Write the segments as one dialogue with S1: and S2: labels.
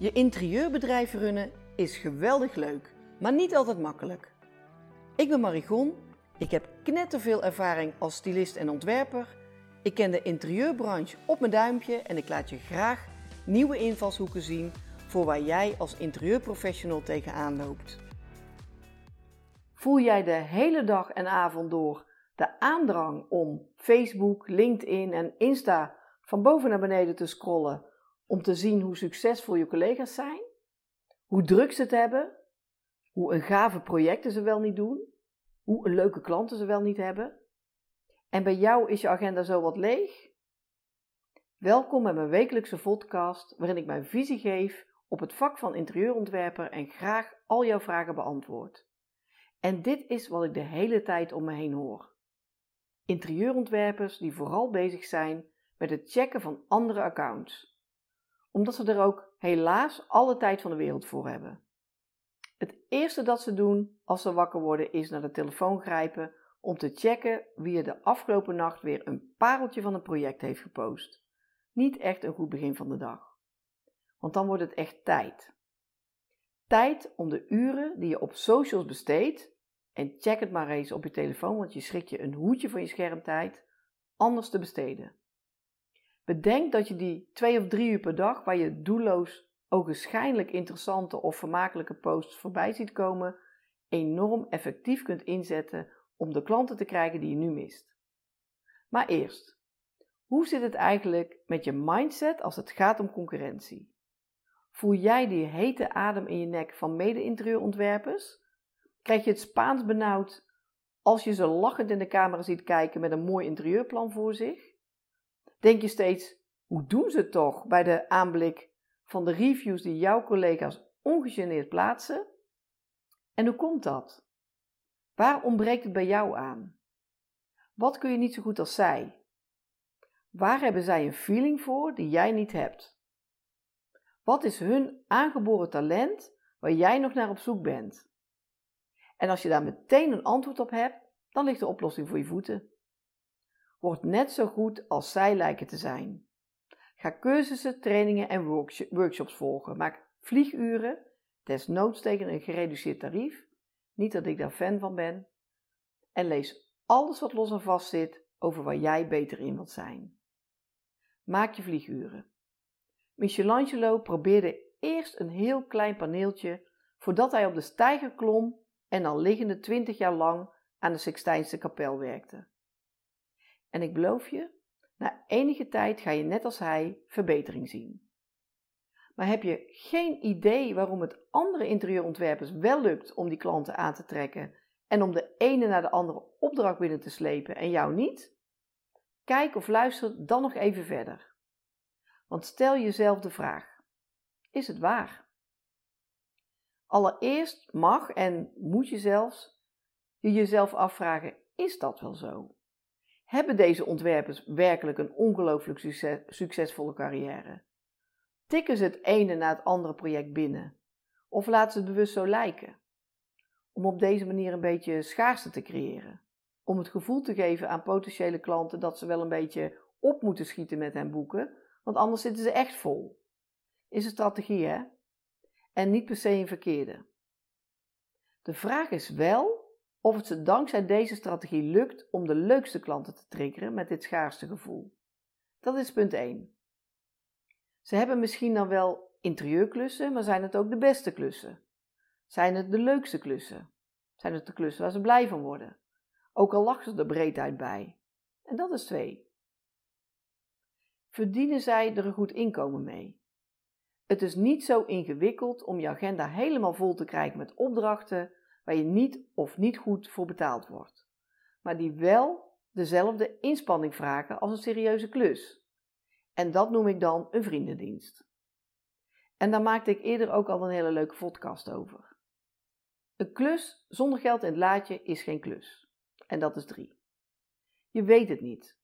S1: Je interieurbedrijf runnen is geweldig leuk, maar niet altijd makkelijk. Ik ben Marigon, ik heb knetterveel ervaring als stylist en ontwerper. Ik ken de interieurbranche op mijn duimpje en ik laat je graag nieuwe invalshoeken zien voor waar jij als interieurprofessional tegenaan loopt. Voel jij de hele dag en avond door de aandrang om Facebook, LinkedIn en Insta van boven naar beneden te scrollen om te zien hoe succesvol je collega's zijn, hoe druk ze het hebben, hoe een gave projecten ze wel niet doen, hoe een leuke klanten ze wel niet hebben. En bij jou is je agenda zo wat leeg? Welkom bij mijn wekelijkse podcast waarin ik mijn visie geef op het vak van interieurontwerper en graag al jouw vragen beantwoord. En dit is wat ik de hele tijd om me heen hoor. Interieurontwerpers die vooral bezig zijn met het checken van andere accounts omdat ze er ook helaas alle tijd van de wereld voor hebben. Het eerste dat ze doen als ze wakker worden is naar de telefoon grijpen om te checken wie er de afgelopen nacht weer een pareltje van een project heeft gepost. Niet echt een goed begin van de dag. Want dan wordt het echt tijd. Tijd om de uren die je op socials besteedt, en check het maar eens op je telefoon, want je schrikt je een hoedje van je schermtijd, anders te besteden. Bedenk dat je die twee of drie uur per dag, waar je doelloos ogenschijnlijk interessante of vermakelijke posts voorbij ziet komen, enorm effectief kunt inzetten om de klanten te krijgen die je nu mist. Maar eerst, hoe zit het eigenlijk met je mindset als het gaat om concurrentie? Voel jij die hete adem in je nek van mede-interieurontwerpers? Krijg je het Spaans benauwd als je ze lachend in de camera ziet kijken met een mooi interieurplan voor zich? Denk je steeds, hoe doen ze het toch bij de aanblik van de reviews die jouw collega's ongegeneerd plaatsen? En hoe komt dat? Waar ontbreekt het bij jou aan? Wat kun je niet zo goed als zij? Waar hebben zij een feeling voor die jij niet hebt? Wat is hun aangeboren talent waar jij nog naar op zoek bent? En als je daar meteen een antwoord op hebt, dan ligt de oplossing voor je voeten. Word net zo goed als zij lijken te zijn. Ga cursussen, trainingen en workshops volgen. Maak vlieguren, desnoods tegen een gereduceerd tarief. Niet dat ik daar fan van ben. En lees alles wat los en vast zit over waar jij beter in wilt zijn. Maak je vlieguren. Michelangelo probeerde eerst een heel klein paneeltje voordat hij op de steiger klom en al liggende twintig jaar lang aan de Sixtijnse kapel werkte. En ik beloof je, na enige tijd ga je net als hij verbetering zien. Maar heb je geen idee waarom het andere interieurontwerpers wel lukt om die klanten aan te trekken en om de ene naar de andere opdracht binnen te slepen en jou niet? Kijk of luister dan nog even verder. Want stel jezelf de vraag: is het waar? Allereerst mag en moet je zelfs je jezelf afvragen: is dat wel zo? Hebben deze ontwerpers werkelijk een ongelooflijk succesvolle carrière? Tikken ze het ene na het andere project binnen? Of laten ze het bewust zo lijken? Om op deze manier een beetje schaarste te creëren. Om het gevoel te geven aan potentiële klanten dat ze wel een beetje op moeten schieten met hun boeken, want anders zitten ze echt vol. Is een strategie, hè? En niet per se een verkeerde. De vraag is wel of het ze dankzij deze strategie lukt om de leukste klanten te triggeren met dit schaarste gevoel. Dat is punt 1. Ze hebben misschien dan wel interieurklussen, maar zijn het ook de beste klussen? Zijn het de leukste klussen? Zijn het de klussen waar ze blij van worden? Ook al lachen ze er breed uit bij. En dat is 2. Verdienen zij er een goed inkomen mee? Het is niet zo ingewikkeld om je agenda helemaal vol te krijgen met opdrachten waar je niet of niet goed voor betaald wordt, maar die wel dezelfde inspanning vragen als een serieuze klus. En dat noem ik dan een vriendendienst. En daar maakte ik eerder ook al een hele leuke podcast over. Een klus zonder geld in het laadje is geen klus. En dat is drie. Je weet het niet.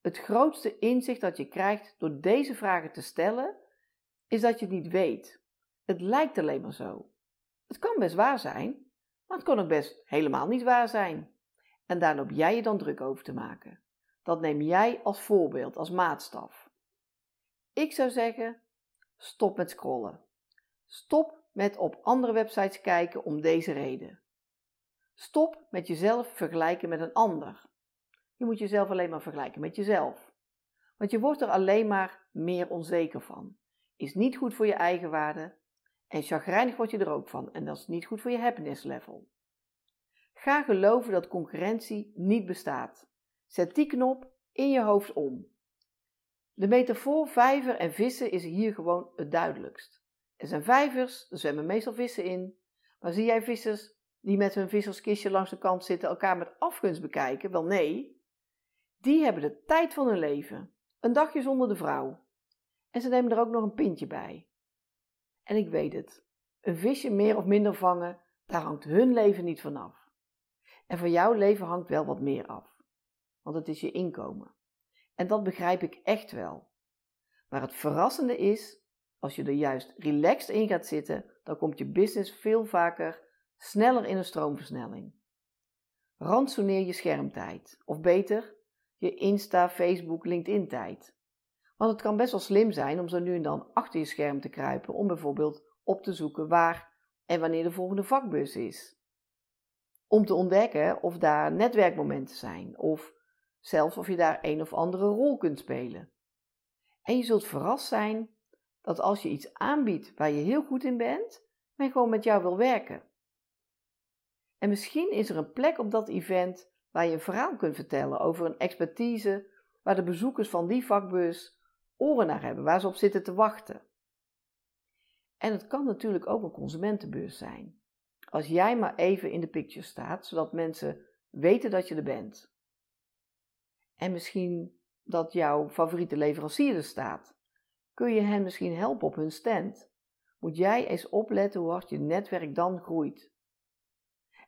S1: Het grootste inzicht dat je krijgt door deze vragen te stellen, is dat je het niet weet. Het lijkt alleen maar zo. Het kan best waar zijn, maar het kon ook best helemaal niet waar zijn. En daar loop jij je dan druk over te maken. Dat neem jij als voorbeeld, als maatstaf. Ik zou zeggen: stop met scrollen. Stop met op andere websites kijken om deze reden. Stop met jezelf vergelijken met een ander. Je moet jezelf alleen maar vergelijken met jezelf. Want je wordt er alleen maar meer onzeker van. Is niet goed voor je eigenwaarde en chagrijnig word je er ook van en dat is niet goed voor je happiness level. Ga geloven dat concurrentie niet bestaat. Zet die knop in je hoofd om. De metafoor vijver en vissen is hier gewoon het duidelijkst. Er zijn vijvers, er zwemmen meestal vissen in. Maar zie jij vissers die met hun visserskistje langs de kant zitten elkaar met afgunst bekijken? Wel nee. Die hebben de tijd van hun leven. Een dagje zonder de vrouw. En ze nemen er ook nog een pintje bij. En ik weet het. Een visje meer of minder vangen, daar hangt hun leven niet van af. En van jouw leven hangt wel wat meer af. Want het is je inkomen. En dat begrijp ik echt wel. Maar het verrassende is, als je er juist relaxed in gaat zitten, dan komt je business veel vaker sneller in een stroomversnelling. Rantsoeneer je schermtijd, of beter, je Insta, Facebook, LinkedIn tijd. Want het kan best wel slim zijn om zo nu en dan achter je scherm te kruipen om bijvoorbeeld op te zoeken waar en wanneer de volgende vakbus is. Om te ontdekken of daar netwerkmomenten zijn of zelfs of je daar een of andere rol kunt spelen. En je zult verrast zijn dat als je iets aanbiedt waar je heel goed in bent, men gewoon met jou wil werken. En misschien is er een plek op dat event waar je een verhaal kunt vertellen over een expertise waar de bezoekers van die vakbus oren naar hebben, waar ze op zitten te wachten. En het kan natuurlijk ook een consumentenbeurs zijn. Als jij maar even in de picture staat, zodat mensen weten dat je er bent. En misschien dat jouw favoriete leverancier er staat. Kun je hen misschien helpen op hun stand? Moet jij eens opletten hoe hard je netwerk dan groeit.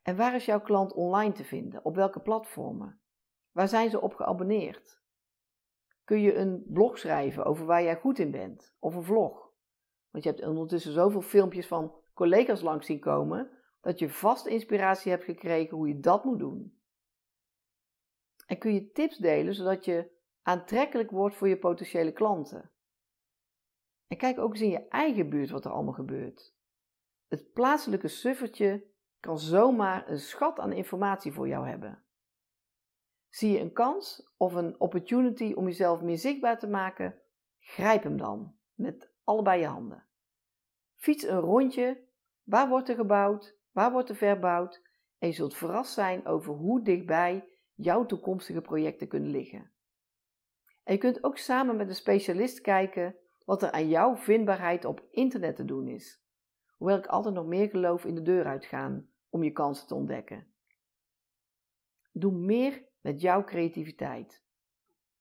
S1: En waar is jouw klant online te vinden? Op welke platformen? Waar zijn ze op geabonneerd? Kun je een blog schrijven over waar jij goed in bent? Of een vlog? Want je hebt ondertussen zoveel filmpjes van collega's langs zien komen dat je vast inspiratie hebt gekregen hoe je dat moet doen. En kun je tips delen zodat je aantrekkelijk wordt voor je potentiële klanten. En kijk ook eens in je eigen buurt wat er allemaal gebeurt. Het plaatselijke suffertje kan zomaar een schat aan informatie voor jou hebben. Zie je een kans of een opportunity om jezelf meer zichtbaar te maken? Grijp hem dan met allebei je handen. Fiets een rondje. Waar wordt er gebouwd? Waar wordt er verbouwd? En je zult verrast zijn over hoe dichtbij jouw toekomstige projecten kunnen liggen. En je kunt ook samen met een specialist kijken wat er aan jouw vindbaarheid op internet te doen is. Hoewel ik altijd nog meer geloof in de deur uitgaan om je kansen te ontdekken. Doe meer met jouw creativiteit.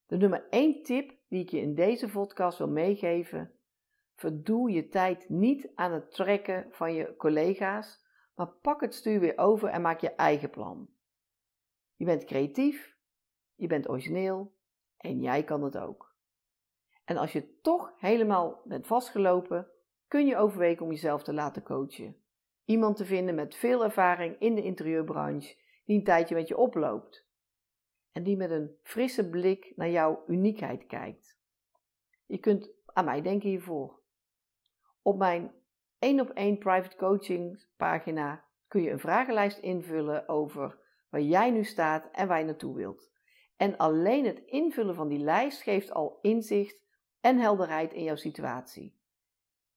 S1: De nummer 1 tip die ik je in deze podcast wil meegeven: verdoe je tijd niet aan het trekken van je collega's, maar pak het stuur weer over en maak je eigen plan. Je bent creatief, je bent origineel en jij kan het ook. En als je toch helemaal bent vastgelopen, kun je overwegen om jezelf te laten coachen. Iemand te vinden met veel ervaring in de interieurbranche, die een tijdje met je oploopt. En die met een frisse blik naar jouw uniekheid kijkt. Je kunt aan mij denken hiervoor. Op mijn 1 op 1 private coaching pagina kun je een vragenlijst invullen over waar jij nu staat en waar je naartoe wilt. En alleen het invullen van die lijst geeft al inzicht en helderheid in jouw situatie.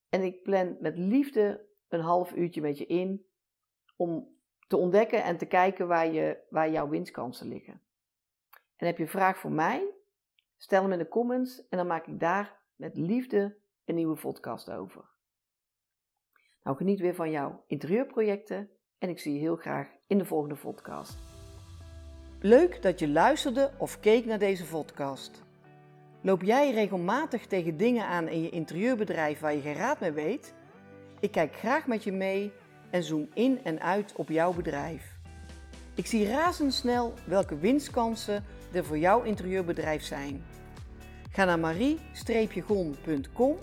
S1: En ik plan met liefde een half uurtje met je in om te ontdekken en te kijken waar, je, waar jouw winstkansen liggen. En heb je een vraag voor mij? Stel hem in de comments en dan maak ik daar met liefde een nieuwe podcast over. Nou, geniet weer van jouw interieurprojecten en ik zie je heel graag in de volgende podcast. Leuk dat je luisterde of keek naar deze podcast. Loop jij regelmatig tegen dingen aan in je interieurbedrijf waar je geen raad mee weet? Ik kijk graag met je mee en zoom in en uit op jouw bedrijf. Ik zie razendsnel welke winstkansen er voor jouw interieurbedrijf zijn. Ga naar marie-gon.com,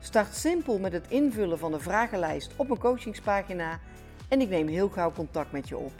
S1: start simpel met het invullen van de vragenlijst op een coachingspagina en ik neem heel gauw contact met je op.